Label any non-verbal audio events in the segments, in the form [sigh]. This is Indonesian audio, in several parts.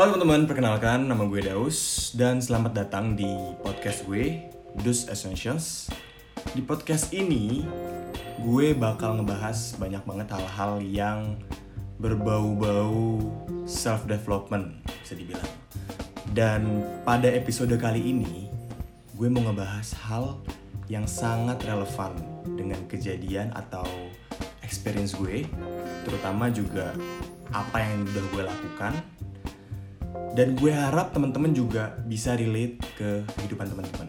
Halo teman-teman, perkenalkan nama gue Daus dan selamat datang di podcast gue, Dus Essentials. Di podcast ini, gue bakal ngebahas banyak banget hal-hal yang berbau-bau self-development, bisa dibilang. Dan pada episode kali ini, gue mau ngebahas hal yang sangat relevan dengan kejadian atau experience gue, terutama juga apa yang udah gue lakukan dan gue harap teman-teman juga bisa relate ke kehidupan teman-teman.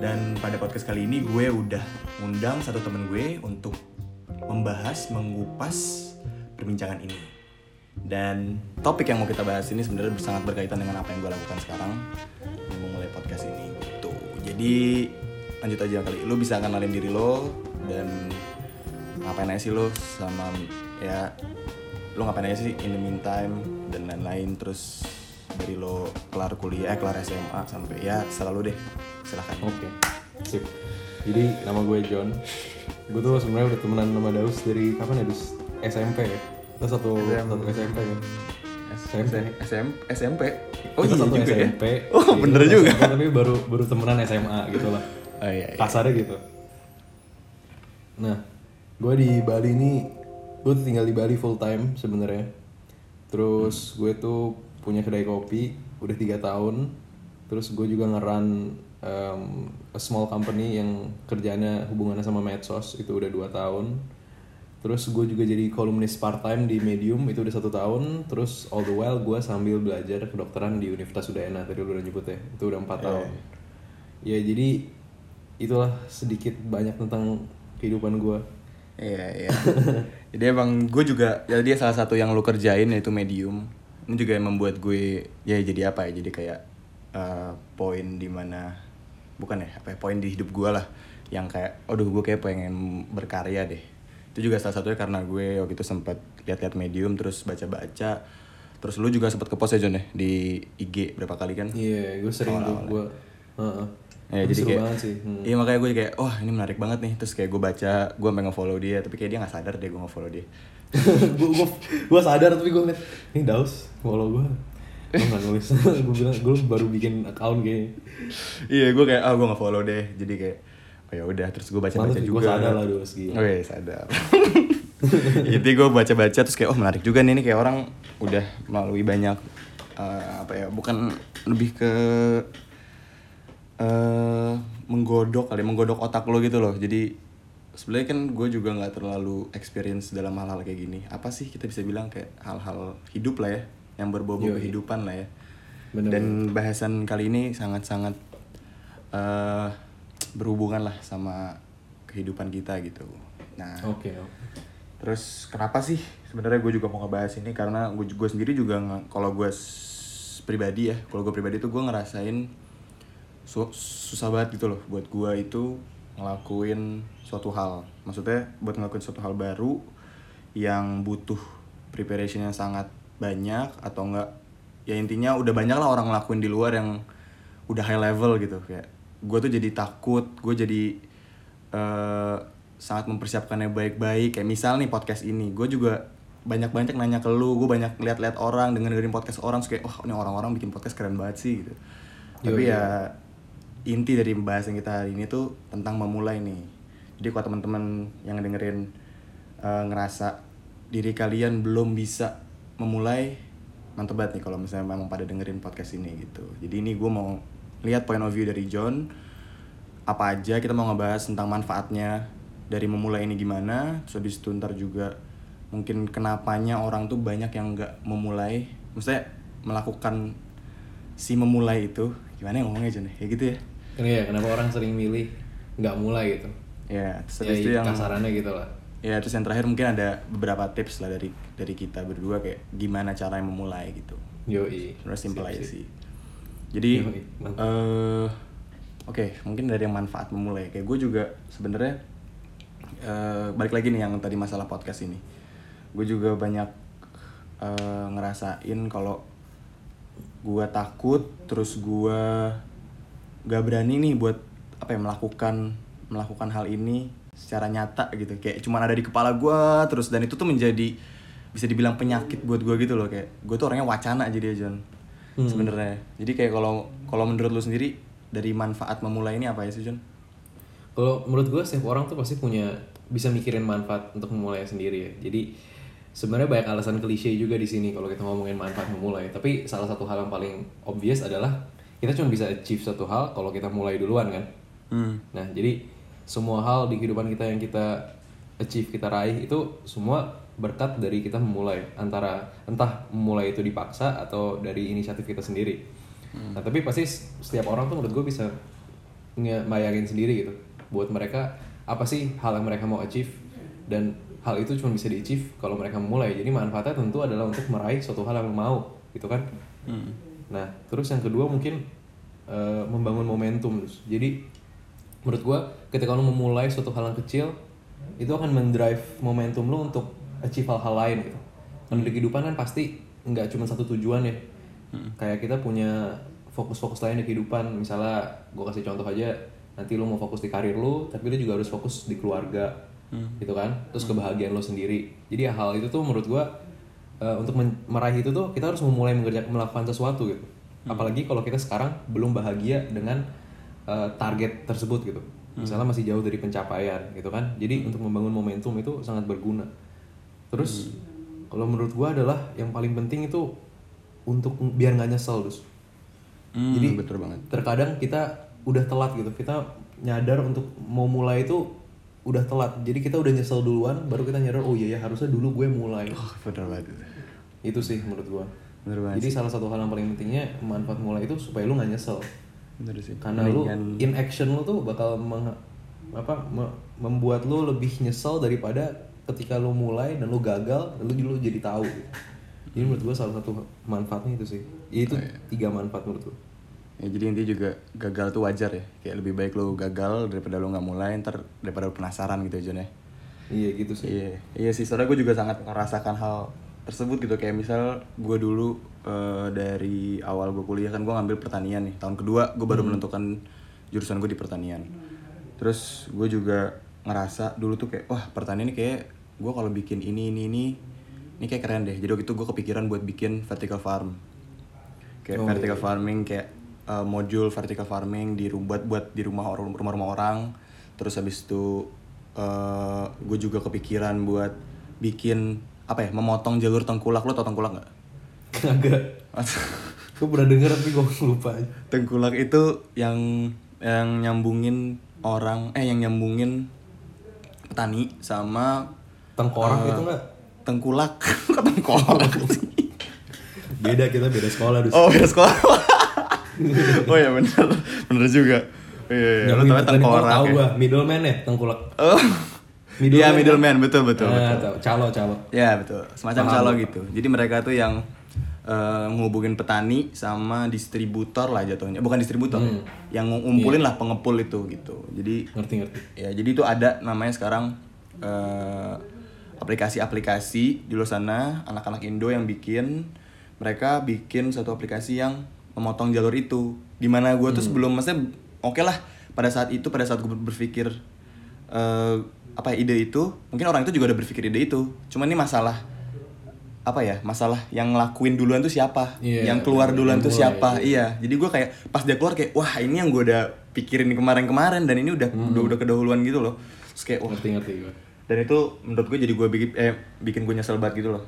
Dan pada podcast kali ini gue udah undang satu temen gue untuk membahas, mengupas perbincangan ini. Dan topik yang mau kita bahas ini sebenarnya sangat berkaitan dengan apa yang gue lakukan sekarang memulai podcast ini gitu. Jadi lanjut aja kali. Lu bisa kenalin diri lo dan ngapain aja sih lo sama ya lo ngapain aja sih in the meantime dan lain-lain terus dari lo kelar kuliah, eh, kelar SMA sampai ya selalu deh silahkan. Oke, sip. Jadi nama gue John. Gue tuh sebenarnya udah temenan sama Daus dari kapan ya Daus? SMP ya. Kita satu satu SMP kan. SMP. SM, SMP. Oh Kita iya satu juga SMP. ya. Oh Iya, bener kita juga. SMP, tapi baru baru temenan SMA gitu lah. Oh iya. iya. Kasarnya gitu. Nah, gue di Bali ini, gue tuh tinggal di Bali full time sebenarnya. Terus gue tuh punya kedai kopi udah tiga tahun. Terus gue juga ngeran um, a small company yang kerjanya hubungannya sama medsos itu udah dua tahun. Terus gue juga jadi kolumnis part time di Medium itu udah satu tahun. Terus all the while gue sambil belajar kedokteran di Universitas Udayana tadi lu udah nyebut ya itu udah empat tahun. Ya jadi itulah sedikit banyak tentang kehidupan gue. Iya, iya. jadi emang gue juga ya dia salah satu yang lo kerjain yaitu medium. Ini juga yang membuat gue ya jadi apa ya? Jadi kayak eh, poin di mana bukan ya apa ya, poin di hidup gue lah yang kayak aduh gue kayak pengen berkarya deh. Itu juga salah satunya karena gue waktu itu sempat lihat-lihat medium terus baca-baca terus lu juga sempat ke post ya John ya di IG berapa kali kan? Iya, gue sering tuh gue. Ya, jadi kayak, sih. Hmm. Iya makanya gue kayak, wah ini menarik banget nih. Terus kayak gue baca, gue pengen nge-follow dia, tapi kayak dia gak sadar deh gue nge-follow dia. [laughs] gue sadar tapi gue ngeliat ini Daus follow gue. Gue nggak nulis. [laughs] gue bilang gue baru bikin account kayaknya. iya, gue kayak, ah gue nge-follow deh. Jadi kayak, oh ya udah. Terus gue baca-baca Mantap, juga. gue sadar lah Daus gila. Oh iya sadar. [laughs] Jadi gue baca-baca terus kayak, oh menarik juga nih, ini kayak orang udah melalui banyak eh, apa ya, bukan lebih ke eh menggodok kali, menggodok otak lo gitu loh. Jadi sebenarnya kan gue juga nggak terlalu experience dalam hal-hal kayak gini. Apa sih kita bisa bilang kayak hal-hal hidup lah ya, yang berbau Yoi. kehidupan lah ya. Bener, Dan bahasan kali ini sangat-sangat eh berhubungan lah sama kehidupan kita gitu. Nah, Oke. oke. Terus kenapa sih sebenarnya gue juga mau ngebahas ini karena gue gue sendiri juga kalau gue pribadi ya kalau gue pribadi tuh gue ngerasain su- susah banget gitu loh buat gue itu ngelakuin suatu hal. Maksudnya buat ngelakuin suatu hal baru yang butuh preparation yang sangat banyak atau enggak ya intinya udah banyak lah orang ngelakuin di luar yang udah high level gitu. Kayak gue tuh jadi takut gue jadi eh, sangat mempersiapkannya baik-baik. Kayak misal nih podcast ini gue juga banyak-banyak nanya ke lu gue banyak lihat-lihat orang dengan dengerin podcast orang terus kayak wah ini orang-orang bikin podcast keren banget sih gitu. Tapi Yoi. ya inti dari pembahasan kita hari ini tuh tentang memulai nih. Jadi kalau teman-teman yang dengerin eh, ngerasa diri kalian belum bisa memulai mantep banget nih kalau misalnya memang pada dengerin podcast ini gitu. Jadi ini gue mau lihat point of view dari John. Apa aja kita mau ngebahas tentang manfaatnya dari memulai ini gimana. Terus habis itu ntar juga mungkin kenapanya orang tuh banyak yang nggak memulai. Maksudnya melakukan si memulai itu gimana ya ngomongnya John? Ya gitu ya iya, kenapa orang sering milih nggak mulai gitu? ya terus Ya, itu yang kasarannya gitu lah. ya terus yang terakhir mungkin ada beberapa tips lah dari dari kita berdua kayak gimana cara memulai gitu Yoi. sebenarnya simple aja sih jadi eh oke mungkin dari yang manfaat memulai kayak gue juga sebenarnya eh balik lagi nih yang tadi masalah podcast ini gue juga banyak eh, ngerasain kalau gue takut terus gue gak berani nih buat apa ya melakukan melakukan hal ini secara nyata gitu kayak cuman ada di kepala gue terus dan itu tuh menjadi bisa dibilang penyakit buat gue gitu loh kayak gue tuh orangnya wacana aja dia John sebenarnya jadi kayak kalau kalau menurut lu sendiri dari manfaat memulai ini apa ya sih Jun? Kalau menurut gue setiap orang tuh pasti punya bisa mikirin manfaat untuk memulai sendiri ya. Jadi sebenarnya banyak alasan klise juga di sini kalau kita ngomongin manfaat memulai. Tapi salah satu hal yang paling obvious adalah kita cuma bisa achieve satu hal kalau kita mulai duluan kan. Hmm. Nah jadi semua hal di kehidupan kita yang kita achieve kita raih itu semua berkat dari kita memulai antara entah memulai itu dipaksa atau dari inisiatif kita sendiri. Nah tapi pasti setiap orang tuh menurut gue bisa ngebayangin sendiri gitu buat mereka apa sih hal yang mereka mau achieve dan hal itu cuma bisa di achieve kalau mereka memulai jadi manfaatnya tentu adalah untuk meraih suatu hal yang mau gitu kan Hmm. Nah terus yang kedua mungkin eh, membangun momentum. Terus jadi menurut gua ketika lo memulai suatu hal yang kecil itu akan mendrive momentum lo untuk achieve hal-hal lain gitu. Karena di kehidupan kan pasti nggak cuma satu tujuan ya. Kayak kita punya fokus-fokus lain di kehidupan. Misalnya gue kasih contoh aja nanti lo mau fokus di karir lo tapi lo juga harus fokus di keluarga gitu kan? Terus kebahagiaan lo sendiri. Jadi hal itu tuh menurut gue eh, untuk meraih itu tuh kita harus memulai mengerja- melakukan sesuatu gitu. Apalagi kalau kita sekarang belum bahagia dengan eh, target tersebut gitu. Misalnya masih jauh dari pencapaian gitu kan. Jadi untuk membangun momentum itu sangat berguna. Terus kalau menurut gue adalah yang paling penting itu untuk biar nggak nyesel dus Hmm, Jadi- betul banget. terkadang kita udah telat gitu. Kita nyadar untuk mau mulai itu udah telat. Jadi kita udah nyesel duluan baru kita nyadar oh iya ya harusnya dulu gue mulai. Oh, bener banget. Itu sih menurut gua Bener jadi salah satu hal yang paling pentingnya manfaat mulai itu supaya lu nggak nyesel Bener sih. karena lu Mendingan- in action lu tuh bakal meng- apa me- membuat lu lebih nyesel daripada ketika lu mulai dan lu gagal dan lu dulu jadi tahu jadi menurut gua salah satu manfaatnya itu sih Ya, itu tiga manfaat menurut gua Ya, jadi intinya juga gagal tuh wajar ya. Kayak lebih baik lu gagal daripada lu nggak mulai, ntar daripada lu penasaran gitu aja nih. iya gitu sih Iya, iya sih. Soalnya gue juga sangat merasakan hal tersebut gitu. Kayak misal gue dulu eh, dari awal gue kuliah kan gue ngambil pertanian nih. Tahun kedua gue baru menentukan jurusan gue di pertanian. Terus gue juga ngerasa dulu tuh kayak wah pertanian ini kayak gue kalau bikin ini ini ini ini kayak keren deh. Jadi waktu itu gue kepikiran buat bikin vertical farm. Kayak Oh, vertical farming kayak eh, modul vertical farming di buat buat di rumah orang rumah-rumah orang. Terus habis itu eh gue juga kepikiran buat bikin apa ya memotong jalur tengkulak. Lo tau tengkulak nggak? kagak. [laughs] Gua pernah denger tapi gua lupa tengkulak itu yang yang nyambungin orang eh yang nyambungin petani sama tengkorak eh, itu nggak? tengkulak. [laughs] Kok tengkorak? [laughs] Beda kita beda sekolah dus. Oh beda sekolah. Oh ya bener. Bener juga. Iya, iya. lu tau tengkorak tahu ya? gua. Middleman ya tengkulak? Oh iya middleman betul betul Ah, betul tahu. calo calo Ya betul, semacam Paham. calo gitu. Jadi mereka tuh yang eh, ngehubungin petani sama distributor lah jatuhnya, bukan distributor, Hmm. yang ngumpulin lah pengepul itu gitu. Jadi ngerti ngerti ya jadi itu ada namanya sekarang eh, aplikasi-aplikasi di luar sana anak-anak Indo yang bikin mereka bikin satu aplikasi yang memotong jalur itu. Di mana gue tuh sebelum maksudnya oke lah pada saat itu pada saat gue berpikir eh, apa ide itu mungkin orang itu juga udah berpikir ide itu. Cuman ini masalah apa ya masalah yang ngelakuin duluan tuh siapa? Iya, yang keluar yang duluan tuh mulai. siapa? iya. Jadi gue kayak pas dia keluar kayak wah ini yang gue udah pikirin kemarin-kemarin dan ini udah udah udah kedahuluan gitu loh. Terus kayak wah. Ngerti ngerti gua. Dan itu menurut gue jadi gue bikin eh bikin gue nyesel banget gitu loh.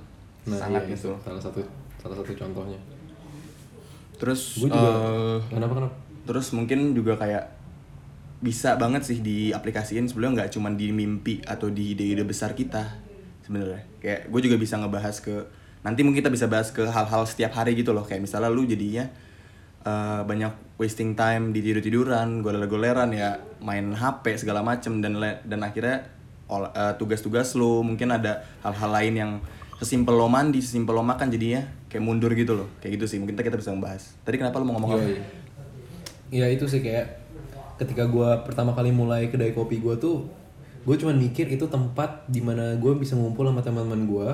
Nah sangat iya, gitu itu salah satu salah satu contohnya. Terus gue juga eh, kenapa kenapa? terus mungkin juga kayak bisa banget sih diaplikasiin. Sebelumnya nggak cuma di mimpi atau di ide-ide besar kita sebenarnya. Kayak gue juga bisa ngebahas ke nanti mungkin kita bisa bahas ke hal-hal setiap hari gitu loh. Kayak misalnya lu jadinya eh, banyak wasting time di tidur tiduran goler-goleran ya main HP segala macem dan dan akhirnya eh, tugas-tugas lu mungkin ada hal-hal lain yang sesimpel lo mandi sesimpel lo makan jadinya kayak mundur gitu loh. Kayak gitu sih mungkin kita, bisa membahas tadi kenapa lu mau ngomong apa? Iya, iya. Iya itu sih kayak ketika gua pertama kali mulai kedai kopi gua tuh gue cuman mikir itu tempat di mana gue bisa ngumpul sama teman-teman gue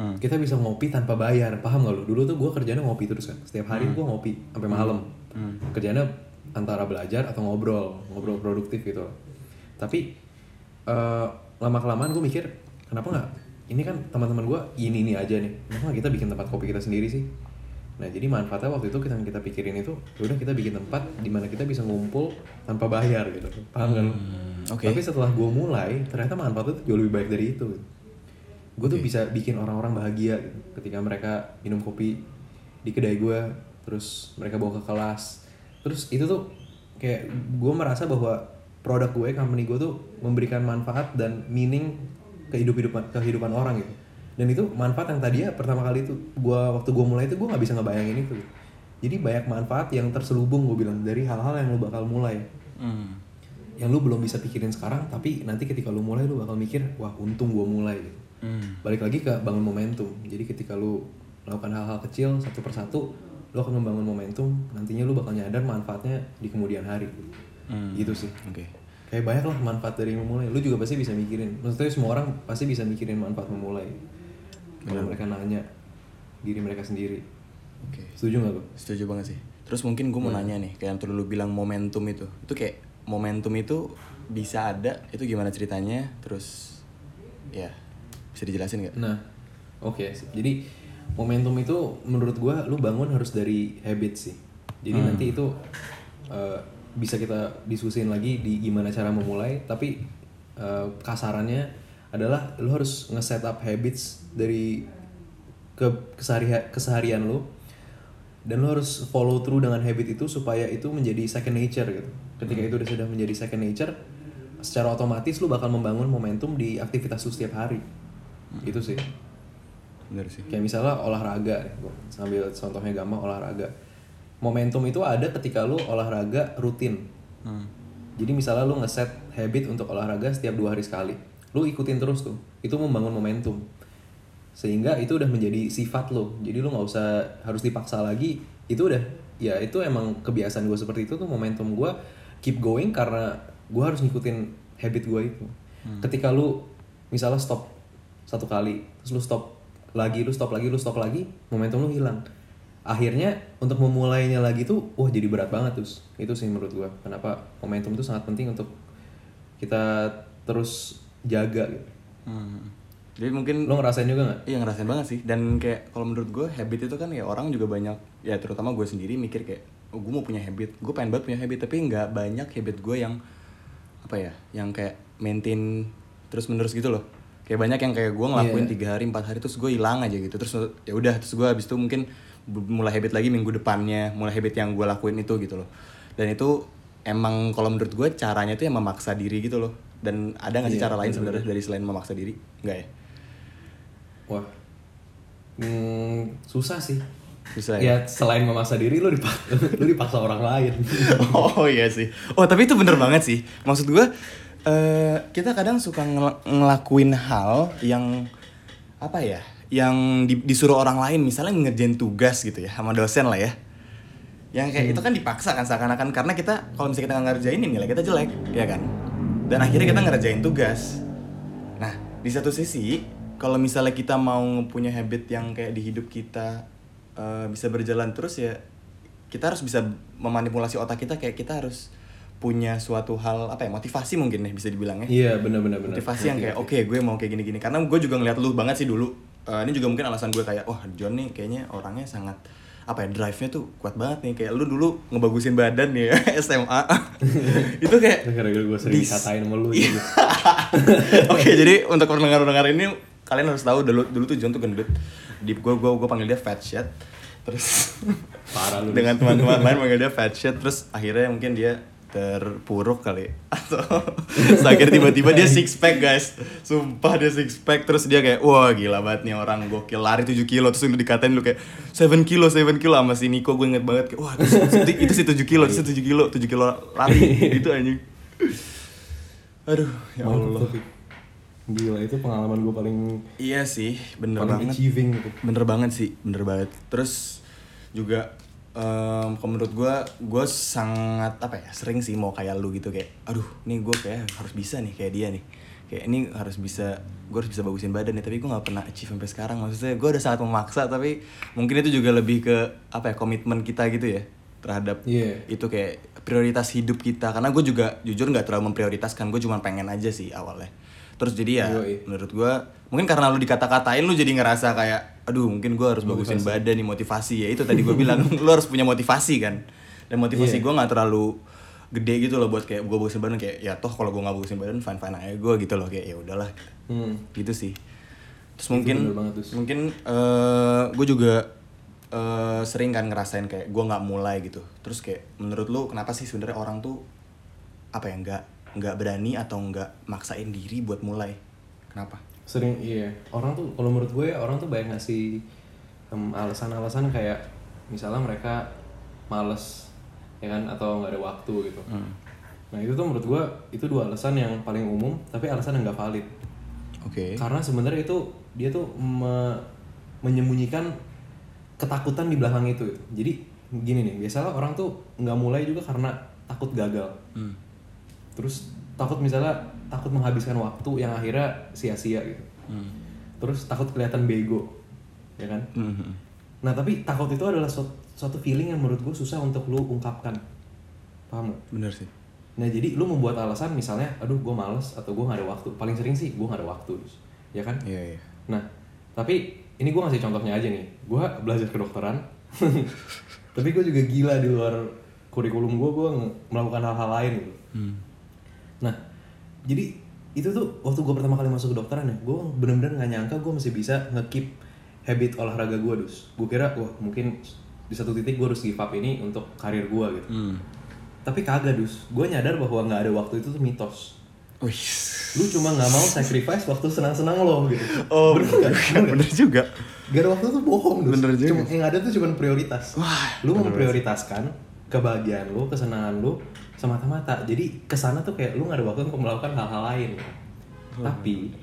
Hmm. kita bisa ngopi tanpa bayar paham gak lu? Dulu tuh gue kerjanya ngopi terus kan. Setiap hari Hmm. gue ngopi sampai malam. Kerjanya antara belajar atau ngobrol ngobrol produktif gitu. Tapi eh, lama kelamaan gue mikir kenapa nggak? Ini kan teman-teman gue ini ini aja nih. Kenapa kita bikin tempat kopi kita sendiri sih Nah jadi manfaatnya waktu itu kita kita pikirin itu, ya udah kita bikin tempat di mana kita bisa ngumpul tanpa bayar gitu, paham kan? Hmm, oke. Tapi setelah gue mulai, ternyata manfaatnya tuh jauh lebih baik dari itu. Gue tuh bisa bikin orang-orang bahagia gitu, ketika mereka minum kopi di kedai gue, terus mereka bawa ke kelas, terus itu tuh kayak gue merasa bahwa produk gue, company gue tuh memberikan manfaat dan meaning ke hidup hidupan kehidupan orang gitu dan itu manfaat yang tadinya pertama kali itu gua waktu gue mulai itu gue nggak bisa ngebayangin itu. Jadi banyak manfaat yang terselubung gue bilang dari hal-hal yang lu bakal mulai. Hmm. yang lu belum bisa pikirin sekarang tapi nanti ketika lu mulai lu bakal mikir wah untung gue mulai. Gitu Hmm. balik lagi ke bangun momentum. Jadi ketika lu melakukan hal-hal kecil satu persatu lu akan membangun momentum nantinya lu bakal nyadar manfaatnya di kemudian hari. Hmm. gitu sih. Oke. kayak banyak lah manfaat dari memulai. Lu juga pasti bisa mikirin. Maksudnya semua orang pasti bisa mikirin manfaat memulai kalau mereka nanya diri mereka sendiri Oke. setuju nggak lu Setuju banget sih. Terus mungkin gue mau nanya nih, kayak yang tadi lu bilang momentum itu. Itu kayak momentum itu bisa ada, itu gimana ceritanya? Terus ya bisa dijelasin nggak? nah oke jadi momentum itu menurut gua lu bangun harus dari habit sih jadi nanti itu eh, bisa kita diskusin lagi di gimana cara memulai tapi eh, kasarannya adalah lu harus nge-set up habits dari ke kesehari- keseharian lu dan lu harus follow through dengan habit itu supaya itu menjadi second nature gitu. Ketika itu sudah menjadi second nature, secara otomatis lu bakal membangun momentum di aktivitas lu setiap hari. Gitu sih. Bener sih. Kayak misalnya olahraga, sambil contohnya gampang olahraga. Momentum itu ada ketika lu olahraga rutin. Hmm. Jadi misalnya lu ngeset habit untuk olahraga setiap dua hari sekali. Lu ikutin terus tuh. Itu membangun momentum. Sehingga itu udah menjadi sifat lo. Jadi lu nggak usah harus dipaksa lagi. Itu udah ya itu emang kebiasaan gue seperti itu tuh momentum gue keep going karena gue harus ngikutin habit gue itu. Ketika lu misalnya stop satu kali, terus lu stop lagi, lu stop lagi, lu stop lagi, momentum lu hilang. Akhirnya untuk memulainya lagi tuh, wah jadi berat banget terus. Itu sih menurut gua. Kenapa momentum itu sangat penting untuk kita terus jaga gitu. Hmm. Jadi mungkin Lo ngerasain juga nggak? Iya ngerasain banget sih dan kayak kalau menurut gue habit itu kan ya orang juga banyak ya terutama gue sendiri mikir kayak oh, gue mau punya habit gue pengen banget punya habit tapi nggak banyak habit gue yang apa ya yang kayak maintain terus menerus gitu loh kayak banyak yang kayak gue ngelakuin Iya. tiga hari empat hari terus gue hilang aja gitu terus ya udah terus gue habis itu mungkin mulai habit lagi minggu depannya mulai habit yang gue lakuin itu gitu loh dan itu emang kalau menurut gue caranya tuh yang memaksa diri gitu loh dan ada nggak sih Iya, cara lain sebenarnya dari selain memaksa diri nggak ya Wah, hmm, susah sih. Susah ya? Ya selain memaksa diri, lo dipaksa, lo [laughs] dipaksa orang lain. [laughs] oh iya sih. Oh tapi itu bener banget sih. Maksud gue, eh kita kadang suka ngel- ngelakuin hal yang apa ya? Yang di- disuruh orang lain, misalnya ngerjain tugas gitu ya, sama dosen lah ya. Yang kayak itu kan dipaksa kan seakan-akan karena kita kalau misalnya kita nggak ngerjain nilai kita jelek, ya kan? Dan akhirnya kita ngerjain tugas. Nah di satu sisi, kalau misalnya kita mau punya habit yang kayak di hidup kita eh, bisa berjalan terus ya kita harus bisa memanipulasi otak kita kayak kita harus punya suatu hal apa ya motivasi mungkin ya bisa dibilang ya Iya, benar-benar. motivasi yang kayak oke gue mau kayak gini-gini karena gue juga ngeliat lu banget sih dulu Eh, ini juga mungkin alasan gue kayak wah John nih kayaknya orangnya sangat apa ya drive-nya tuh kuat banget nih kayak lu dulu ngebagusin badan nih ya [laughs] SMA [laughs] itu kayak Gara-gara gue sering dikatain sama lu. Iya. gitu. [laughs] Oke, jadi untuk pendengar-pendengar ini kalian harus tahu dulu dulu tuh John tuh gendut. Di gua gua gua panggil dia fat shit. Terus Parah lu. dengan teman-teman lain panggil dia fat shit terus akhirnya mungkin dia terpuruk kali [laughs] atau akhirnya tiba-tiba dia six pack guys sumpah dia six pack terus dia kayak wah gila banget nih orang gokil lari 7 kilo terus lu dikatain lu kayak 7 kilo 7 kilo sama si Niko gue inget banget kayak wah itu, itu, itu sih 7 kilo itu sih 7 kilo 7 kilo lari [laughs] itu anjing aduh ya Allah. Gila, itu pengalaman gue paling Iya sih, bener paling banget. achieving gitu. Bener banget sih, bener banget. Terus juga em kalau menurut gue, gue sangat apa ya, sering sih mau kayak lu gitu kayak, aduh, nih gue kayak harus bisa nih kayak dia nih. Kayak ini harus bisa, gue harus bisa bagusin badan nih. Tapi gue nggak pernah achieve sampai sekarang. Maksudnya gue udah sangat memaksa, tapi mungkin itu juga lebih ke apa ya, komitmen kita gitu ya terhadap Iya. itu kayak prioritas hidup kita karena gue juga jujur nggak terlalu memprioritaskan gue cuma pengen aja sih awalnya terus jadi ya Yoi. menurut gue mungkin karena lu dikata-katain lu jadi ngerasa kayak aduh mungkin gue harus bagusin badan nih motivasi. Ya itu tadi gue bilang [laughs] lu harus punya motivasi kan? Dan motivasi Iya. gue nggak terlalu gede gitu loh buat kayak gue bagusin badan kayak ya toh kalau gue nggak bagusin badan fine fine aja gue gitu loh kayak ya udahlah. Hmm. gitu sih. Terus mungkin bener banget, Dus. mungkin eh gue juga eh, sering kan ngerasain kayak gue nggak mulai gitu. Terus kayak menurut lu kenapa sih sebenarnya orang tuh apa ya nggak nggak berani atau nggak maksain diri buat mulai? Kenapa Sering iya. Orang tuh kalau menurut gue orang tuh banyak ngasih em, alasan-alasan kayak misalnya mereka males ya kan atau nggak ada waktu gitu. Nah itu tuh menurut gue itu dua alasan yang paling umum tapi alasan yang nggak valid. oke Karena sebenarnya itu dia tuh me- menyembunyikan ketakutan di belakang itu. gitu. Jadi gini nih, biasalah orang tuh nggak mulai juga karena takut gagal. Hmm. Terus takut misalnya takut menghabiskan waktu yang akhirnya sia-sia gitu. Hmm. Terus takut kelihatan bego, ya kan? Mhm. Nah tapi takut itu adalah suatu, suatu feeling yang menurut gue susah untuk lu ungkapkan, paham gak? bener sih Nah jadi lu membuat alasan misalnya, aduh gue males atau gue gak ada waktu. Paling sering sih gue gak ada waktu, Dus. ya kan? iya iya Nah, tapi ini gue ngasih contohnya aja nih. Gue belajar kedokteran, [laughs] tapi gue juga gila di luar kurikulum gue, gue melakukan hal-hal lain gitu. Hmm. Nah, jadi itu tuh waktu gue pertama kali masuk kedokteran ya, gue bener-bener gak nyangka gue masih bisa nge-keep habit olahraga gue dus. Gue kira, wah mungkin di satu titik gue harus give up ini untuk karir gue gitu. Hmm. Tapi kagak dus, gue nyadar bahwa nggak ada waktu itu tuh mitos. Wih. Lu cuma nggak mau sacrifice waktu senang-senang lo gitu. Oh, bener nggak? [laughs] bener, bener juga. Gak ada waktu tuh bohong dus. Bener juga. Cuma, yang ada tuh cuma prioritas. Wah, lu memprioritaskan kebahagiaan lu, kesenangan lu semata-mata. Jadi ke sana tuh kayak lu gak ada waktu untuk melakukan hal-hal lain. Tapi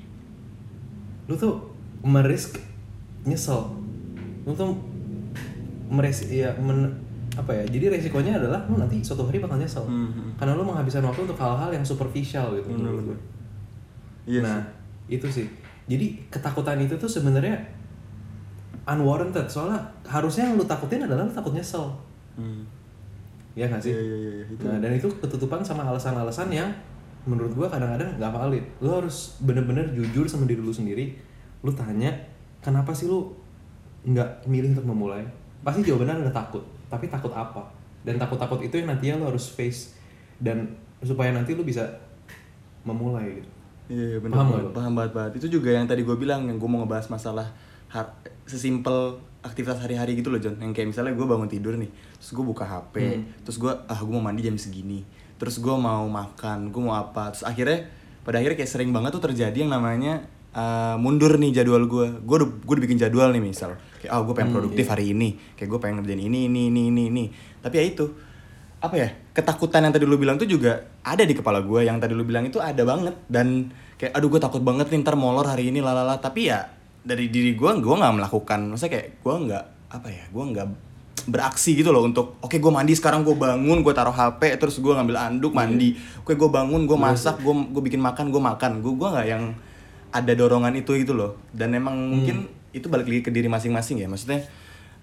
lu tuh merisk nyesel. Lu tuh meres ya men- apa ya? Jadi resikonya adalah lu nanti suatu hari bakal nyesel. Hmm. Karena lu menghabiskan waktu untuk hal-hal yang superficial gitu menurut gue. Iya nah, itu sih. Jadi ketakutan itu tuh sebenarnya unwarranted. Soalnya harusnya yang lu takutin adalah lu takut nyesel. Hmm. Ya nggak sih? Iya, iya, iya, iya, itu. Nah, dan itu ketutupan sama alasan-alasan yang menurut gua kadang-kadang nggak valid. Lu harus bener-bener jujur sama diri lu sendiri. Lu tanya, kenapa sih lu nggak milih untuk memulai? Pasti jawabannya ada takut. Tapi takut apa? Dan takut-takut itu yang nantinya lu harus face. Dan supaya nanti lu bisa memulai gitu. Iya, iya bener Paham paham banget, banget. Itu juga yang tadi gue bilang yang gue mau ngebahas masalah har- sesimpel aktivitas hari-hari gitu loh John. Yang kayak misalnya gue bangun tidur nih, terus gue buka HP, Hmm. terus gue ah gue mau mandi jam segini, terus gue mau makan, gue mau apa, terus akhirnya pada akhirnya kayak sering banget tuh terjadi yang namanya uh, mundur nih jadwal gue. Gue udah gue udah bikin jadwal nih misal, kayak oh gue pengen Hmm, produktif iya. hari ini, kayak gue pengen ngerjain ini ini ini ini ini. Tapi ya itu apa ya ketakutan yang tadi lu bilang tuh juga ada di kepala gue yang tadi lu bilang itu ada banget dan kayak aduh gue takut banget nih ntar molor hari ini lalala tapi ya dari diri gue gue nggak melakukan maksudnya kayak gue nggak apa ya gue nggak beraksi gitu loh untuk oke gue mandi sekarang gue bangun gue taruh hp terus gue ngambil anduk mandi. Oke gue bangun gue masak gue gue bikin makan gue makan. Gue gue nggak yang ada dorongan itu gitu loh. Dan emang mungkin itu balik lagi ke diri masing-masing ya maksudnya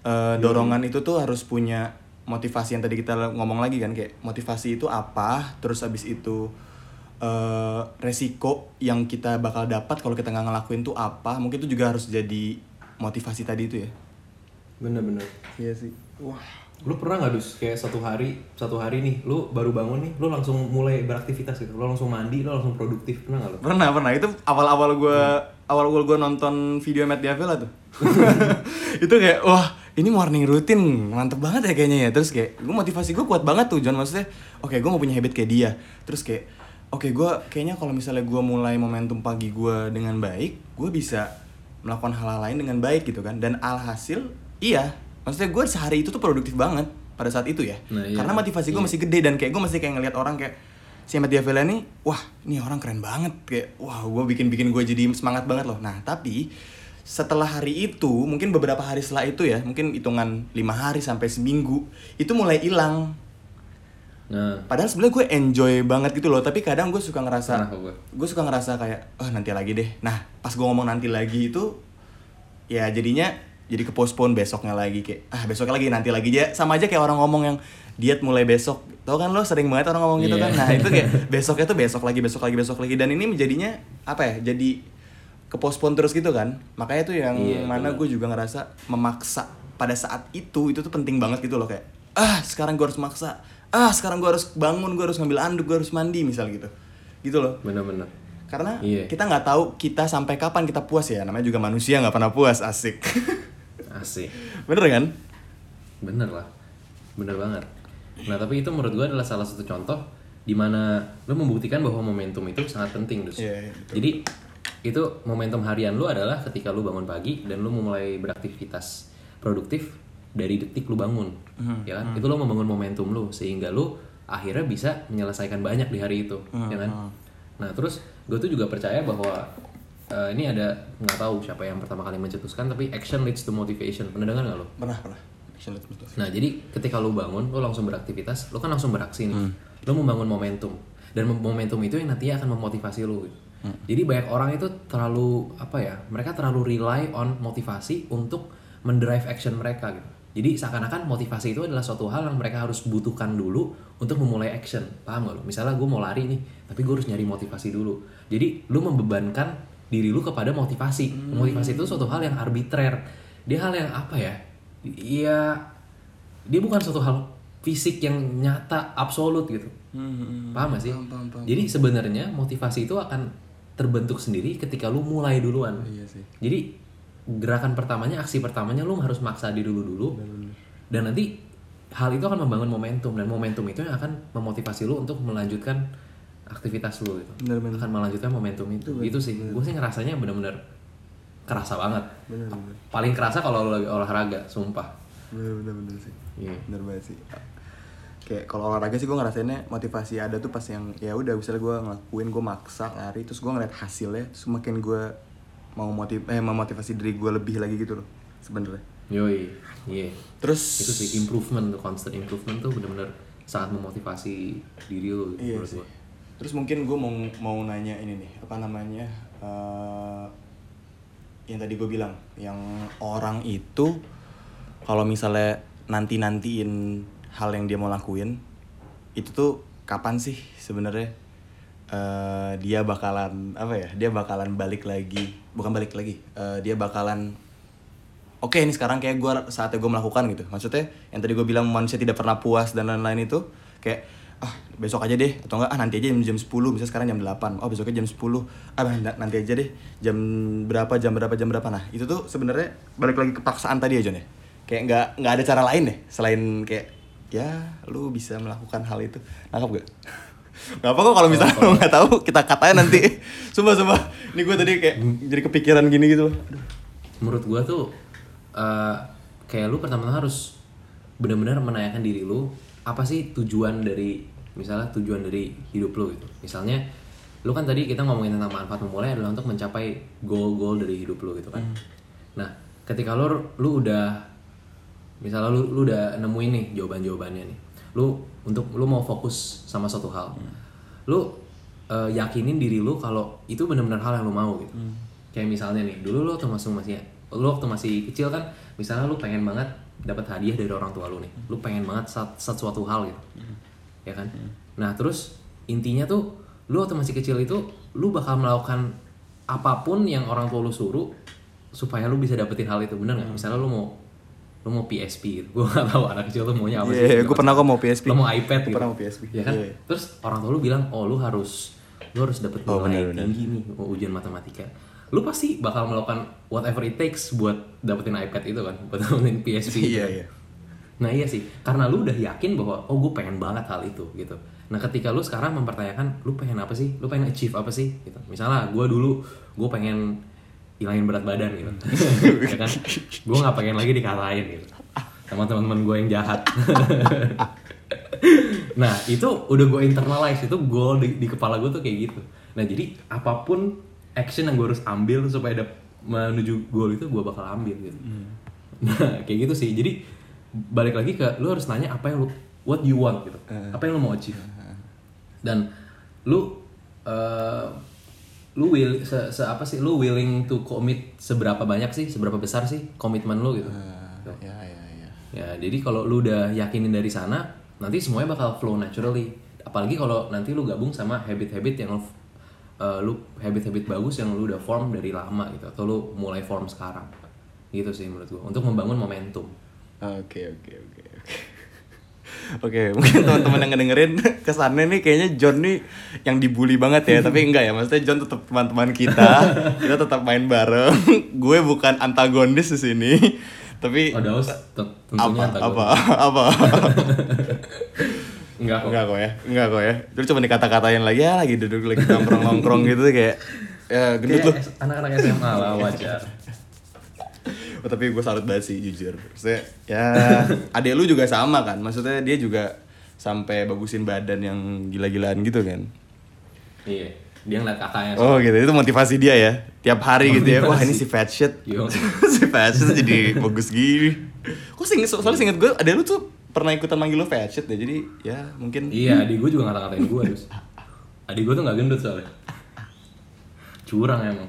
eh, dorongan itu tuh harus punya motivasi yang tadi kita ngomong lagi kan kayak motivasi itu apa terus abis itu eh, resiko yang kita bakal dapat kalau kita nggak ngelakuin tuh apa mungkin itu juga harus jadi motivasi tadi itu ya. Bener-bener. iya sih. Wah. Lu pernah nggak dus? Kayak satu hari satu hari nih lu baru bangun nih lu langsung mulai beraktivitas gitu. Lu langsung mandi lu langsung produktif. Pernah nggak lu? pernah pernah. Itu awal-awal gue awal-awal gue nonton video Matt Diavela tuh. [laughs] Itu kayak wah ini morning routine. Mantep banget ya kayaknya ya. Terus kayak gue motivasi gue kuat banget tuh John. Maksudnya oke gue mau punya habit kayak dia. Terus kayak oke gue kayaknya kalau misalnya gue mulai momentum pagi gue dengan baik gue bisa melakukan hal-hal lain dengan baik gitu kan. Dan alhasil iya. Maksudnya gue sehari itu tuh produktif banget pada saat itu ya. Nah, iya. karena motivasi gue masih gede dan kayak gue masih kayak ngelihat orang kayak si Matt Diavela nih wah ini orang keren banget. Kayak wah gue bikin bikin gue jadi semangat banget loh. Nah tapi setelah hari itu mungkin beberapa hari setelah itu ya mungkin hitungan lima hari sampai seminggu itu mulai hilang Nah, padahal sebenarnya gue enjoy banget gitu loh tapi kadang gue suka ngerasa Kenapa gue? gue suka ngerasa kayak oh nanti lagi deh. Nah pas gue ngomong nanti lagi itu ya jadinya jadi ke postpone besoknya lagi kayak ah besoknya lagi nanti lagi aja. Sama aja kayak orang ngomong yang diet mulai besok. Tau kan lo sering banget orang ngomong gitu Iya. kan? Nah itu kayak [laughs] besoknya tuh besok lagi besok lagi besok lagi. Dan ini menjadinya apa ya jadi ke postpone terus gitu kan? Makanya tuh yang Iya, mana gue juga ngerasa memaksa pada saat itu itu tuh penting banget gitu loh kayak ah sekarang gue harus maksa ah sekarang gue harus bangun gue harus ngambil anduk gue harus mandi misal gitu. Gitu loh. Bener-bener karena Iya. kita nggak tahu kita sampai kapan kita puas ya. Namanya juga manusia nggak pernah puas. Asik. [laughs] Asik. Bener kan? Bener lah. Bener banget. Nah tapi itu menurut gue adalah salah satu contoh di mana lo membuktikan bahwa momentum itu sangat penting dus. Iya, iya, betul. jadi itu momentum harian lo adalah ketika lo bangun pagi dan lo mulai beraktivitas produktif dari detik lo bangun Hmm, ya kan itu lo membangun momentum lo sehingga lo akhirnya bisa menyelesaikan banyak di hari itu Hmm, ya kan nah terus gue tuh juga percaya bahwa eh, ini ada nggak tahu siapa yang pertama kali mencetuskan tapi action leads to motivation pernah dengar nggak lo pernah pernah Action leads motivation. Nah, jadi ketika lu bangun, lu langsung beraktivitas, lu kan langsung beraksi nih. Lu membangun momentum. Dan momentum itu yang nantinya akan memotivasi lu. gitu. Jadi banyak orang itu terlalu apa ya? Mereka terlalu rely on motivasi untuk mendrive action mereka gitu. Jadi seakan-akan motivasi itu adalah suatu hal yang mereka harus butuhkan dulu untuk memulai action. Paham gak lu? Misalnya gue mau lari nih, tapi gue harus nyari motivasi dulu. Jadi lu membebankan diri lu kepada motivasi. Motivasi itu suatu hal yang arbitrer. Dia hal yang apa ya? Iya, dia bukan suatu hal fisik yang nyata absolut gitu. Paham gak sih? Hmm, Paham, paham, paham. Jadi sebenarnya motivasi itu akan terbentuk sendiri ketika lu mulai duluan. iya sih Jadi gerakan pertamanya, aksi pertamanya lu harus maksa diri dulu dulu. Dan nanti hal itu akan membangun momentum dan momentum itu yang akan memotivasi lu untuk melanjutkan aktivitas lu gitu. Bener-bener. Akan melanjutkan momentum itu. Itu sih. Gue sih ngerasanya bener-bener kerasa banget. bener bener Paling kerasa kalau lu lagi olahraga, sumpah. bener bener bener sih Iya. bener banget sih kayak kalau olahraga sih gue ngerasainnya motivasi ada tuh pas yang ya udah misalnya gue ngelakuin gue maksa lari terus gue ngeliat hasilnya terus makin gue mau motiv eh memotivasi diri gue lebih lagi gitu loh sebenarnya Yoi, iya. terus Itu sih improvement tuh, constant improvement tuh bener-bener sangat memotivasi diri gitu, Iya menurut. Terus mungkin gue mau mau nanya ini nih apa namanya eh, yang tadi gue bilang yang orang itu kalau misalnya nanti nantiin hal yang dia mau lakuin itu tuh kapan sih sebenarnya eh, dia bakalan apa ya dia bakalan balik lagi bukan balik lagi. Eh, dia bakalan oke ini sekarang kayak gue saatnya gue melakukan gitu. Maksudnya yang tadi gue bilang manusia tidak pernah puas dan lain-lain itu kayak ah besok aja deh atau enggak ah nanti aja jam, jam 10 misalnya sekarang jam 8 oh besoknya jam 10 ah na- nanti aja deh jam berapa jam berapa jam berapa. Nah itu tuh sebenarnya balik lagi ke paksaan tadi ya John ya? Kayak nggak nggak ada cara lain deh selain kayak ya lu bisa melakukan hal itu. Nangkap gak? Gak apa kok kalau misalnya lu nggak tahu kita katanya nanti sumpah sumpah ini gue tadi kayak jadi kepikiran gini gitu Aduh. Menurut gua tuh eh, kayak lu pertama-tama harus benar-benar menanyakan diri lu apa sih tujuan dari misalnya tujuan dari hidup lu gitu. Misalnya lu kan tadi kita ngomongin tentang manfaat memulai adalah untuk mencapai goal-goal dari hidup lu gitu kan. Nah, ketika lu lu udah misalnya lu lu udah nemuin nih jawaban-jawabannya nih. Lu untuk lu mau fokus sama suatu hal. Lu eh, yakinin diri lu kalau itu benar-benar hal yang lu mau gitu. Kayak misalnya nih, dulu lu waktu masih masih lu waktu masih kecil kan misalnya lu pengen banget dapat hadiah dari orang tua lu nih. Lu pengen banget sat- sesuatu hal gitu. Ya kan? Nah, terus intinya tuh lu waktu masih kecil itu lu bakal melakukan apa pun yang orang tua lu suruh supaya lu bisa dapetin hal itu bener nggak? Misalnya lu mau lu mau PSP gitu. [laughs] Gue gak tahu anak kecil tuh maunya apa Iya, sih. gue pernah kok mau PSP. Lo mau iPad Gua gitu. pernah mau PSP. Ya kan? Iya. Terus orang tua lu bilang, "Oh, lu harus lu harus dapet Oh, nilai benar, benar. tinggi nih mau ujian matematika." Lu pasti bakal melakukan whatever it takes buat dapetin iPad itu kan, buat dapetin PSP. [laughs] Iya, gitu. iya. Nah iya sih, karena lu udah yakin bahwa oh gue pengen banget hal itu gitu. Nah ketika lu sekarang mempertanyakan lu pengen apa sih, lu pengen achieve apa sih gitu. Misalnya gue dulu gue pengen hilangin berat badan gitu, [laughs] ya kan? Gue nggak pengen lagi dikatain gitu sama teman-teman gue yang jahat. [laughs] nah itu udah gue internalize itu goal di, di kepala gue tuh kayak gitu. Nah jadi apa pun action yang gue harus ambil supaya dap- menuju goal itu gue bakal ambil gitu. Nah kayak gitu sih. Jadi balik lagi ke lu harus nanya apa yang lu what you want gitu. Apa yang lu mau achieve. Dan lu eh, lu will se, se apa sih lu willing to commit seberapa banyak sih seberapa besar sih komitmen lu gitu. Ah, ya ya ya. Ya jadi kalau lu udah yakinin dari sana nanti semuanya bakal flow naturally. Apalagi kalau nanti lu gabung sama habit-habit yang uh, lu habit-habit bagus yang lu udah form dari lama gitu atau lu mulai form sekarang. Gitu sih menurut gua untuk membangun momentum. Oke oke oke oke. Oke, mungkin teman-teman yang ngedengerin [laughs] kesannya nih kayaknya John nih yang dibully banget ya, tapi enggak ya. Maksudnya John tetap teman-teman kita, [laughs] kita tetap main bareng. [laughs] Gue bukan antagonis di sini, tapi oh Daus te- apa tentunya antagonis. apa apa. enggak kok enggak kok ya, enggak kok ya. Terus cuma dikata-katain lagi ya, lagi duduk lagi nongkrong-nongkrong gitu kayak ya gendut lu. S- anak-anak SMA lah wajar Oh, tapi gue salut banget sih jujur. Maksudnya ya [laughs] adek lu juga sama kan. Maksudnya dia juga sampai bagusin badan yang gila-gilaan gitu kan. iya dia ngeliat kakaknya Oh gitu, itu motivasi dia ya Tiap hari gitu ya, wah ini si fat shit Yo. [laughs] Si fat shit jadi bagus gini Kok singkat, soalnya singkat gue, ada lu tuh pernah ikutan manggil lu fat shit ya Jadi ya mungkin Iya, adik gue juga ngata-ngatain gue terus. Adik gue tuh gak gendut soalnya. Curang emang.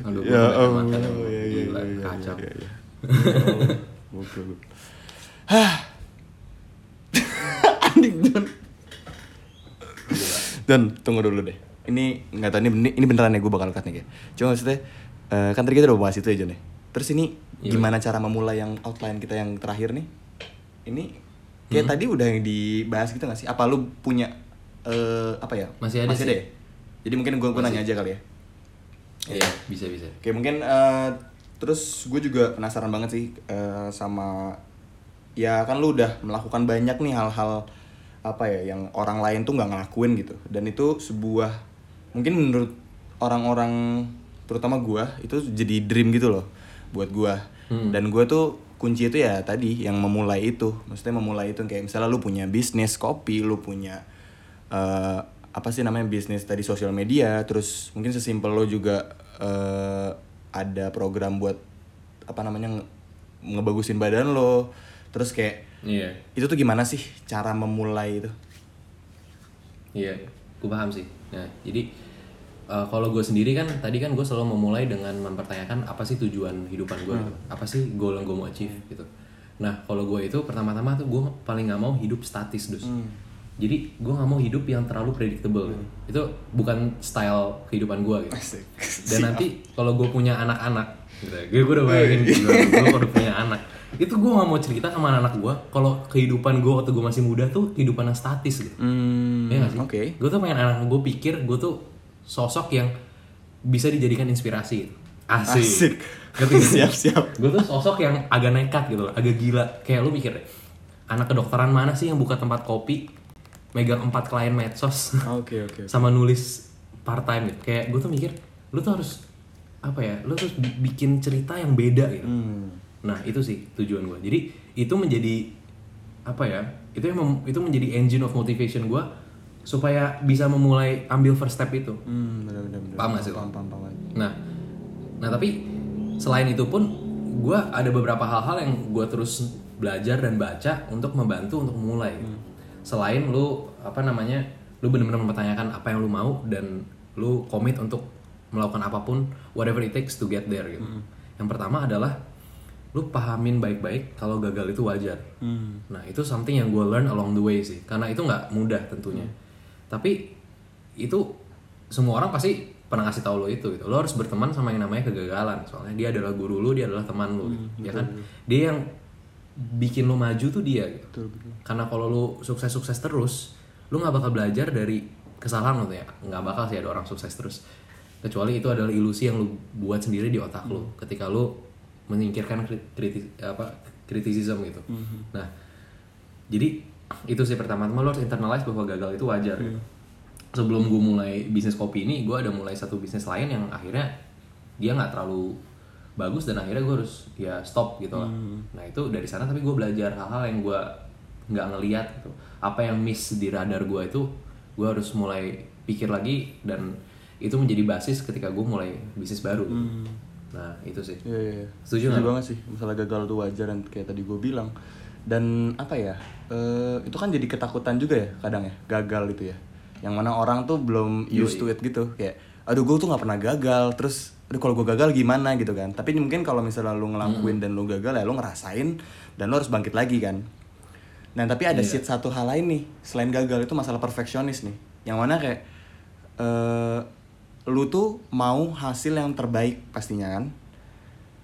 Aduh, Ya emang. ya, ya, Gila, ya, ya, kacau. ya, ya. Oh. Hah [laughs] Anjing Don Don, tunggu dulu deh Ini nggak tahu ini, ini beneran ya gue bakal cut nih kayak Cuma maksudnya eh, Kan tadi kita udah bahas itu ya Jon ya Terus ini Iya. gimana cara memulai yang outline kita yang terakhir nih Ini Kayak Hmm. tadi udah yang dibahas gitu gak sih? Apa lu punya eh, Apa ya? Masih ada sih. ya? Jadi mungkin gue Masih. nanya aja kali ya Iya, bisa bisa. Oke mungkin eh, terus gue juga penasaran banget sih eh, sama ya kan lu udah melakukan banyak nih hal-hal apa ya yang orang lain tuh nggak ngelakuin gitu dan itu sebuah mungkin menurut orang-orang terutama gue itu jadi dream gitu loh buat gue Hmm. dan gue tuh kunci itu ya tadi yang memulai itu maksudnya memulai itu kayak misalnya lu punya bisnis kopi lu punya eh, apa sih namanya bisnis tadi sosial media terus mungkin sesimpel lo juga eh, ada program buat apa namanya nge- ngebagusin badan lo terus kayak Iya, itu tuh gimana sih cara memulai itu iya. Gue paham sih. Nah, jadi eh, kalau gue sendiri kan tadi kan gue selalu memulai dengan mempertanyakan apa sih tujuan hidupan gue gitu. Apa sih goal yang gue mau achieve gitu. Nah, kalau gue itu pertama-tama tuh gue paling nggak mau hidup statis dus. Jadi gue nggak mau hidup yang terlalu predictable. gitu. Itu bukan style kehidupan gue gitu. Asik. [laughs] Dan nanti kalau gue punya anak-anak, gitu, gue gue udah bayangin gue, gue udah punya anak, itu gue nggak mau cerita sama anak gue kalau kehidupan gue waktu gue masih muda tuh kehidupan yang statis gitu. Hmm, Iya gak sih? oke Gue tuh pengen anak gue pikir gue tuh sosok yang bisa dijadikan inspirasi gitu. Asik. Asik. Sih? siap siap Gue tuh sosok yang agak nekat gitu loh, agak gila. Kayak lu mikir deh, anak kedokteran mana sih yang buka tempat kopi, megang empat klien medsos, [laughs] oke oke sama nulis part time gitu. Kayak gue tuh mikir, lu tuh harus apa ya? Lu harus bi- bikin cerita yang beda gitu. Hmm. Nah itu sih tujuan gue. Jadi itu menjadi apa ya? Itu yang mem- itu menjadi engine of motivation gue supaya bisa memulai ambil first step itu. Hmm, benar benar benar. Paham gak sih? Paham paham paham. Nah, nah tapi selain itu pun gue ada beberapa hal-hal yang gue terus belajar dan baca untuk membantu untuk memulai. gitu. Selain lu apa namanya, lu benar-benar mempertanyakan apa yang lu mau dan lu komit untuk melakukan apa pun whatever it takes to get there gitu. Yang pertama adalah lu pahamin baik-baik kalau gagal itu wajar. Hmm. Nah itu something yang gue learn along the way sih, karena itu nggak mudah tentunya. Tapi itu semua orang pasti pernah ngasih tahu lo itu gitu. Lo harus berteman sama yang namanya kegagalan, soalnya dia adalah guru lo, dia adalah teman lo, gitu. ya kan? Dia yang bikin lo maju tuh dia gitu. Betul betul. Karena kalau lo sukses-sukses terus, lo nggak bakal belajar dari kesalahan lo tuh ya. Nggak bakal sih ada orang sukses terus. Kecuali itu adalah ilusi yang lo buat sendiri di otak lo. Ketika lo menyingkirkan kri- kritis apa kritisism gitu. Nah, jadi itu sih pertama-tama lo harus internalize bahwa gagal itu wajar. gitu. Sebelum gue mulai bisnis kopi ini, gue ada mulai satu bisnis lain yang akhirnya dia nggak terlalu bagus dan akhirnya gue harus ya stop gitu lah. Nah itu dari sana tapi gue belajar hal-hal yang gue nggak ngeliat gitu. Apa yang miss di radar gue itu gue harus mulai pikir lagi dan itu menjadi basis ketika gue mulai bisnis baru. gitu. Nah itu sih. Iya, iya, iya. Setuju nggak? banget sih masalah gagal tuh wajar dan kayak tadi gue bilang dan apa ya eh, itu kan jadi ketakutan juga ya kadang ya gagal itu ya yang mana orang tuh belum used to it gitu kayak aduh gue tuh nggak pernah gagal terus aduh kalau gue gagal gimana? gitu kan. Tapi mungkin kalau misalnya lu ngelakuin dan lu gagal ya lu ngerasain dan lu harus bangkit lagi kan. Nah tapi ada shit satu hal lain nih selain gagal itu masalah perfeksionis nih. Yang mana kayak eh lu tuh mau hasil yang terbaik pastinya kan.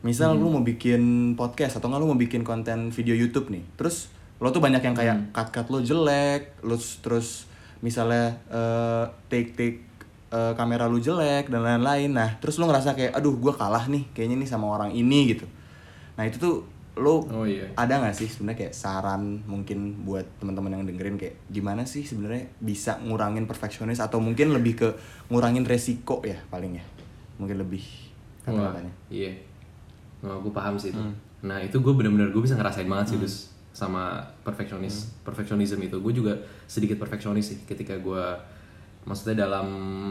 Misal lu mau bikin podcast atau nggak lu mau bikin konten video YouTube nih. Terus lo tuh banyak yang kayak cut cut lo jelek lu terus misalnya eh, take take eh, kamera lu jelek dan lain-lain nah terus lu ngerasa kayak aduh gua kalah nih kayaknya nih sama orang ini gitu nah itu tuh lo Oh iya. ada nggak sih sebenarnya kayak saran mungkin buat teman-teman yang dengerin kayak gimana sih sebenarnya bisa ngurangin perfeksionis atau mungkin lebih ke ngurangin resiko ya paling ya mungkin lebih kata-katanya iya. Nah, gue paham sih itu. Hmm. Nah, itu gue bener-bener gue bisa ngerasain banget sih, Dus, sama perfeksionis, Hmm. perfeksionisme itu. Gue juga sedikit perfeksionis sih ketika gue, maksudnya dalam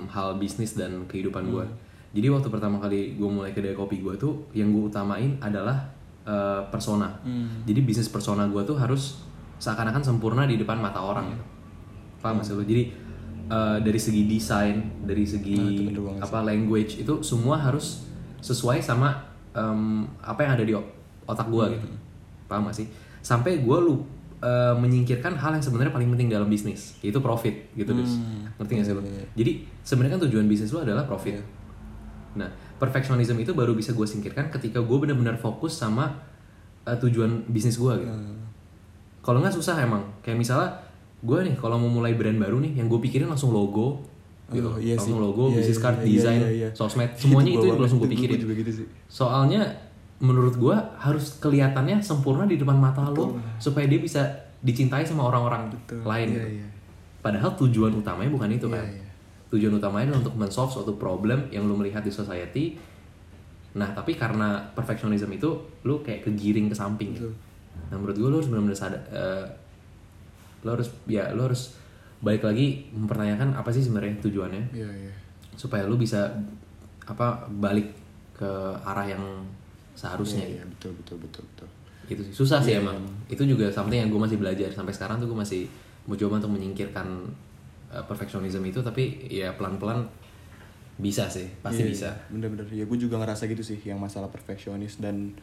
hal bisnis dan kehidupan gue. Hmm. Jadi waktu pertama kali gue mulai kedai kopi gue tuh, yang gue utamain adalah eh, persona. Hmm. Jadi bisnis persona gue tuh harus seakan-akan sempurna di depan mata orang gitu. Paham maksud lo? Jadi eh, dari segi desain, dari Nah, segi banget apa language itu semua harus sesuai sama em, apa yang ada di otak gua gitu. Paham gak sih? Sampai gua lu eh, menyingkirkan hal yang sebenarnya paling penting dalam bisnis, yaitu profit gitu, Dus. Ngerti gak sih lo? Jadi sebenarnya kan tujuan bisnis lu adalah profit. Nah, perfectionism itu baru bisa gue singkirkan ketika gue benar-benar fokus sama eh, tujuan bisnis gue gitu. Kalau nggak susah emang. Kayak misalnya gue nih kalau mau mulai brand baru nih, yang gue pikirin langsung logo, gitu. Oh, iya langsung sih. logo, Iya, business iya, card, iya, desain, iya, iya. sosmed, [laughs] semuanya itu, gua yang langsung gue pikirin. Gitu sih Soalnya menurut gue harus kelihatannya sempurna di depan mata lo supaya dia bisa dicintai sama orang-orang lain. Iya, gitu. iya. Padahal tujuan utamanya bukan itu kan. iya. Tujuan utamanya adalah untuk men-solve suatu problem yang lu melihat di society. Nah, tapi karena perfectionism itu lu kayak kegiring ke samping gitu. Nah, menurut gue lu harus benar-benar sadar eh, lu harus ya lu harus balik lagi mempertanyakan apa sih sebenarnya tujuannya Iya, iya. supaya lu bisa apa balik ke arah yang seharusnya Iya, gitu. betul betul betul betul. Itu sih susah sih Iya, emang. Itu juga something yang gue masih belajar sampai sekarang tuh gue masih mau coba untuk menyingkirkan uh, perfectionism itu tapi ya pelan-pelan bisa sih, pasti Iya, bisa. iya. Bener-bener. Ya gue juga ngerasa gitu sih yang masalah perfeksionis dan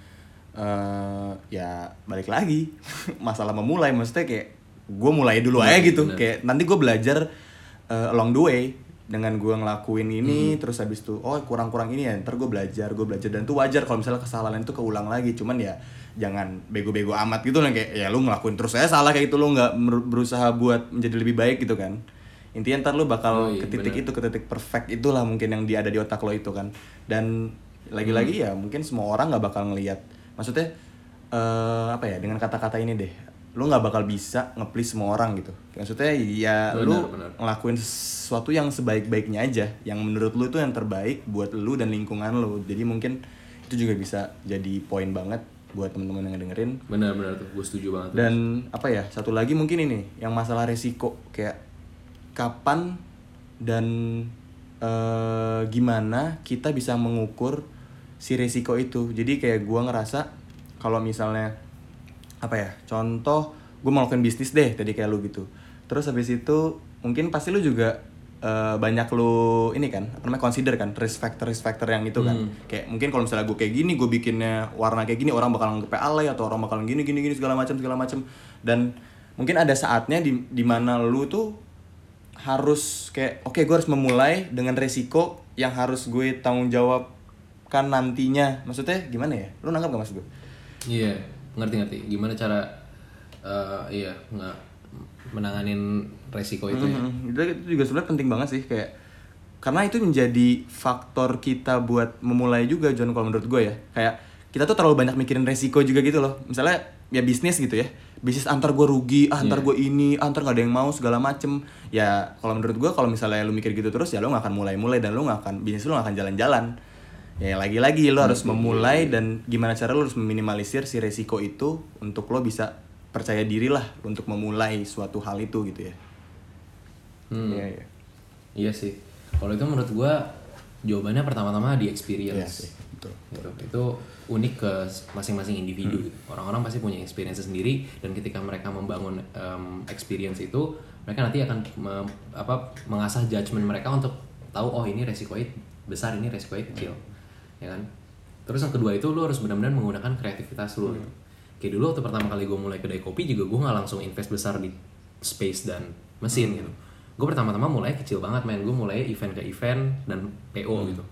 eh ya balik lagi [laughs] masalah memulai maksudnya kayak gue mulai dulu aja gitu bener. kayak nanti gue belajar eh, along the way dengan gue ngelakuin Hmm. ini terus habis itu oh kurang-kurang ini ya ntar gue belajar gue belajar. Dan itu wajar kalau misalnya kesalahan itu keulang lagi. Cuman ya jangan bego-bego amat gitu lah kayak ya lu ngelakuin terus saya salah kayak gitu. Lu nggak berusaha buat menjadi lebih baik gitu kan. Intinya ntar lu bakal Oh iya, ke titik bener. itu ke titik perfect itulah mungkin yang dia ada di otak lo itu kan. Dan lagi-lagi Hmm. ya mungkin semua orang nggak bakal ngelihat maksudnya eh apa ya dengan kata-kata ini deh lu nggak bakal bisa nge-please semua orang gitu. Maksudnya ya Benar, lu benar. ngelakuin sesuatu yang sebaik-baiknya aja yang menurut lu itu yang terbaik buat lu dan lingkungan lu. Jadi mungkin itu juga bisa jadi poin banget buat temen-temen yang dengerin Benar-benar tuh, gue setuju banget. dan apa ya satu lagi mungkin ini yang masalah resiko. Kayak kapan dan eh, gimana kita bisa mengukur si resiko itu. Jadi kayak gua ngerasa kalau misalnya apa ya contoh gue mau melakukan bisnis deh tadi kayak lu gitu. Terus habis itu mungkin pasti lu juga eh, banyak lu ini kan apa namanya consider kan risk factor risk factor yang itu kan. Kayak mungkin kalau misalnya gue kayak gini gue bikinnya warna kayak gini orang bakal nganggep alay atau orang bakal gini gini gini segala macam segala macam. Dan mungkin ada saatnya di di mana lu tuh harus kayak oke gue harus memulai dengan resiko yang harus gue tanggung jawabkan nantinya. Maksudnya gimana ya? Lu nangkap gak mas gue Iya, ngerti-ngerti. Gimana cara eh, iya nggak menanganin resiko itu ya? Mhm. itu, itu juga sebenarnya penting banget sih kayak karena itu menjadi faktor kita buat memulai juga John kalau menurut gue ya kayak kita tuh terlalu banyak mikirin resiko juga gitu loh misalnya ya bisnis gitu ya bisnis antar gue rugi ah, antar gue ini antar nggak ada yang mau segala macem ya kalau menurut gue kalau misalnya lu mikir gitu terus ya lu nggak akan mulai-mulai dan lu nggak akan bisnis lu nggak akan jalan-jalan ya lagi-lagi lu harus memulai dan gimana cara lu harus meminimalisir si resiko itu untuk lo bisa percaya diri lah untuk memulai suatu hal itu gitu ya Hmm. Iya, iya. Iya sih. Kalau itu menurut gua jawabannya pertama-tama di Iya experience. sih, betul. Gitu. Itu unik ke masing-masing individu. gitu. Orang-orang pasti punya experience sendiri dan ketika mereka membangun em, experience itu, mereka nanti akan me- apa mengasah judgement mereka untuk tahu oh ini resikonya besar ini resikonya kecil ya kan? Terus yang kedua itu lu harus benar-benar menggunakan kreativitas lu gitu. kayak dulu waktu pertama kali gue mulai kedai kopi juga gue nggak langsung invest besar di space dan mesin gitu. Gue pertama-tama mulai kecil banget main gue mulai event ke event dan PO gitu.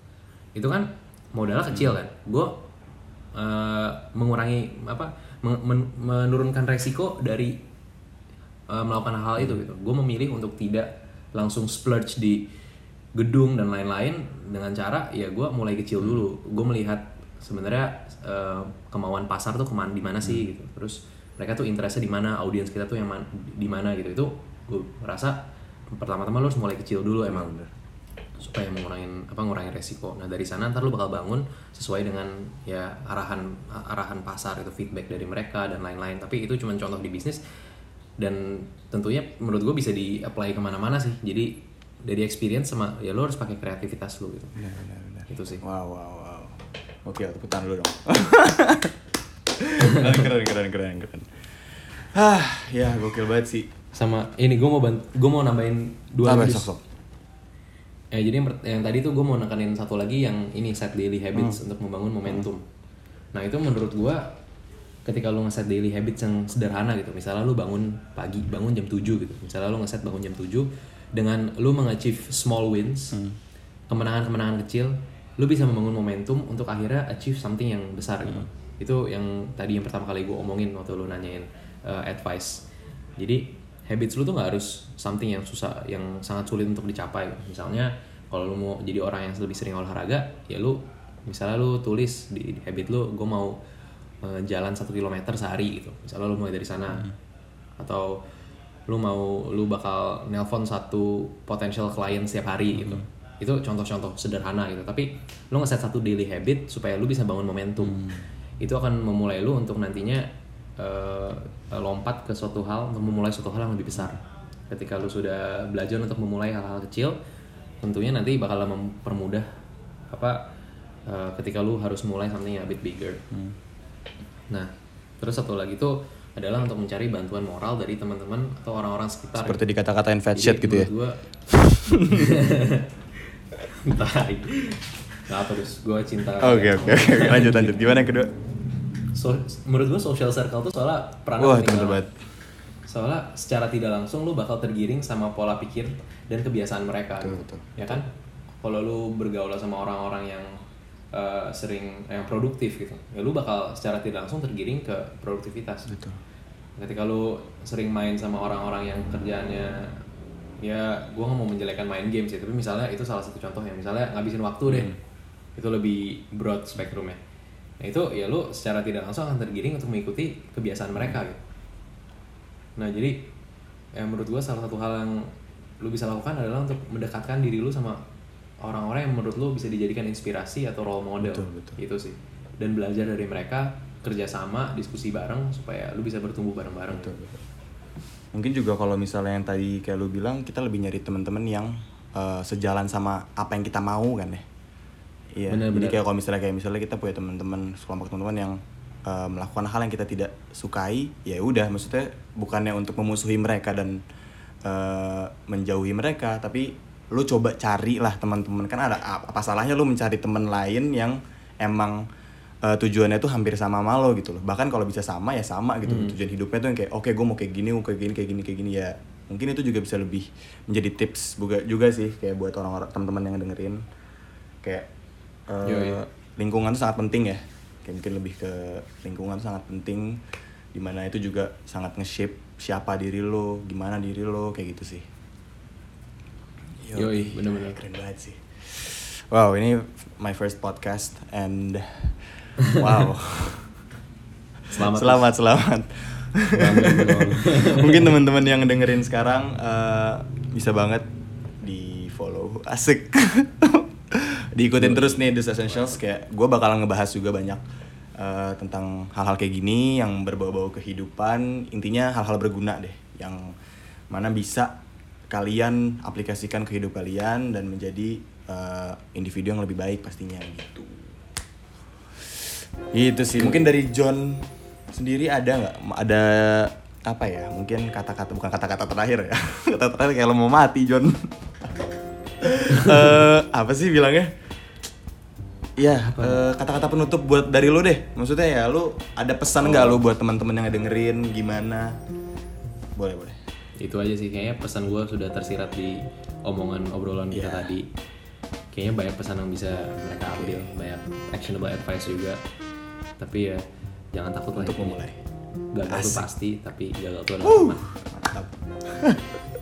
Itu kan modalnya kecil kan? Gue eh, mengurangi apa men- men- menurunkan resiko dari eh, melakukan hal itu gitu. Gue memilih untuk tidak langsung splurge di gedung dan lain-lain dengan cara ya gue mulai kecil dulu gue melihat sebenarnya eh, kemauan pasar tuh ke mana di mana sih gitu terus mereka tuh interestnya di mana audiens kita tuh yang man- di mana gitu itu gue rasa pertama-tama lo harus mulai kecil dulu emang supaya mengurangin apa ngurangin resiko. Nah dari sana ntar lu bakal bangun sesuai dengan ya arahan arahan pasar itu feedback dari mereka dan lain-lain. Tapi itu cuma contoh di bisnis dan tentunya menurut gue bisa di apply ke mana-mana sih. Jadi dari experience sama ya lo harus pakai kreativitas lu gitu. Benar, benar, benar. Itu sih. Wow, wow, wow. Oke, tepuk tangan dulu dong. [laughs] keren, keren, keren, keren. Hah, ya gokil banget sih. Sama ini gue mau bant gue mau nambahin dua Apa, lagi. sok, sok. Ya jadi yang, yang tadi tuh gue mau nekanin satu lagi yang ini set daily habits untuk membangun momentum. Nah itu menurut gue ketika lu ngeset daily habits yang sederhana gitu, misalnya lu bangun pagi, bangun jam 7 gitu, misalnya lu ngeset bangun jam 7 dengan lu mengachieve small wins, kemenangan-kemenangan kecil, lu bisa membangun momentum untuk akhirnya achieve something yang besar gitu. Itu yang tadi yang pertama kali gue omongin waktu lu nanyain uh, advice. Jadi habits lu tuh nggak harus something yang susah yang sangat sulit untuk dicapai. Misalnya kalau lu mau jadi orang yang lebih sering olahraga ya lu misalnya lu tulis di, di habit lu gue mau eh, jalan satu kilometer sehari gitu. Misalnya lu mulai dari sana. Atau lu mau lu bakal nelpon satu potential client setiap hari gitu. Itu contoh-contoh sederhana gitu. Tapi lu ngeset satu daily habit supaya lu bisa bangun momentum. Itu akan memulai lu untuk nantinya eh, lompat ke suatu hal untuk memulai suatu hal yang lebih besar. Ketika lu sudah belajar untuk memulai hal-hal kecil tentunya nanti bakal mempermudah apa eh, ketika lu harus mulai something a bit bigger. Nah terus satu lagi tuh adalah untuk mencari bantuan moral dari teman-teman atau orang-orang sekitar Seperti dikata-katain fat Jadi shit gitu ya. [laughs] Gua, Tai. Nah, terus gue cinta. Oke, oke, oke. Lanjut, lanjut. Gimana yang kedua? So, menurut gue social circle tuh soalnya peran Wah, penting itu banget. Soalnya secara tidak langsung lu bakal tergiring sama pola pikir dan kebiasaan mereka. Betul, gitu. betul. Ya kan? Kalau lu bergaul sama orang-orang yang eh, sering yang produktif gitu, ya lu bakal secara tidak langsung tergiring ke produktivitas. Betul. Ketika lu sering main sama orang-orang yang kerjaannya ya gua nggak mau menjelekan main game sih, tapi misalnya itu salah satu contoh ya, misalnya ngabisin waktu deh, itu lebih broad spektrumnya. Nah itu ya lu secara tidak langsung akan tergiring untuk mengikuti kebiasaan mereka gitu. Nah jadi ya menurut gua salah satu hal yang lu bisa lakukan adalah untuk mendekatkan diri lu sama orang-orang yang menurut lu bisa dijadikan inspirasi atau role model Betul, betul. itu sih dan belajar dari mereka kerjasama diskusi bareng supaya lu bisa bertumbuh bareng-bareng Betul, betul. Mungkin juga kalau misalnya yang tadi kayak lu bilang kita lebih nyari teman-teman yang eh, sejalan sama apa yang kita mau kan ya. Iya. Jadi kayak kalau misalnya kayak misalnya kita punya teman-teman sekelompok teman-teman yang eh, melakukan hal yang kita tidak sukai, ya udah maksudnya bukannya untuk memusuhi mereka dan eh, menjauhi mereka, tapi lu coba cari lah teman-teman. Kan ada apa salahnya lu mencari teman lain yang emang eh, tujuannya tuh hampir sama sama lo gitu loh. Bahkan kalau bisa sama ya sama gitu. Tujuan hidupnya tuh yang kayak oke gue mau kayak gini mau kayak gini kayak gini kayak gini. Ya mungkin itu juga bisa lebih menjadi tips juga juga sih kayak buat orang-orang teman-teman yang dengerin. Kayak eh, Yoi. lingkungan tuh sangat penting ya. Kayak mungkin lebih ke lingkungan tuh sangat penting. Di mana itu juga sangat nge-shape siapa diri lo gimana diri lo kayak gitu sih Yoi, bener-bener. keren banget sih. Wow ini my first podcast and [laughs] wow. Selamat. selamat selamat. [laughs] Mungkin teman-teman yang dengerin sekarang eh, bisa banget di follow asik. [laughs] Diikutin terus nih The Essentials. Kayak gue bakalan ngebahas juga banyak eh, tentang hal-hal kayak gini yang berbau-bau kehidupan. Intinya hal-hal berguna deh yang mana bisa kalian aplikasikan ke hidup kalian dan menjadi eh, individu yang lebih baik pastinya gitu itu sih mungkin dari John sendiri ada nggak ada apa ya mungkin kata-kata bukan kata-kata terakhir ya [laughs] kata terakhir kayak lo mau mati John [laughs] Eh, apa sih bilangnya? Ya, eh, kata-kata penutup buat dari lu deh. Maksudnya ya, lu ada pesan nggak lu buat teman-teman yang dengerin gimana? Boleh, boleh. Itu aja sih kayaknya pesan gue sudah tersirat di omongan obrolan kita Iya. tadi kayaknya banyak pesan yang bisa mereka ambil banyak actionable advice juga tapi ya jangan takut Untuk memulai. gagal tuh Asik. pasti tapi gagal tuh adalah teman Mantap. [laughs]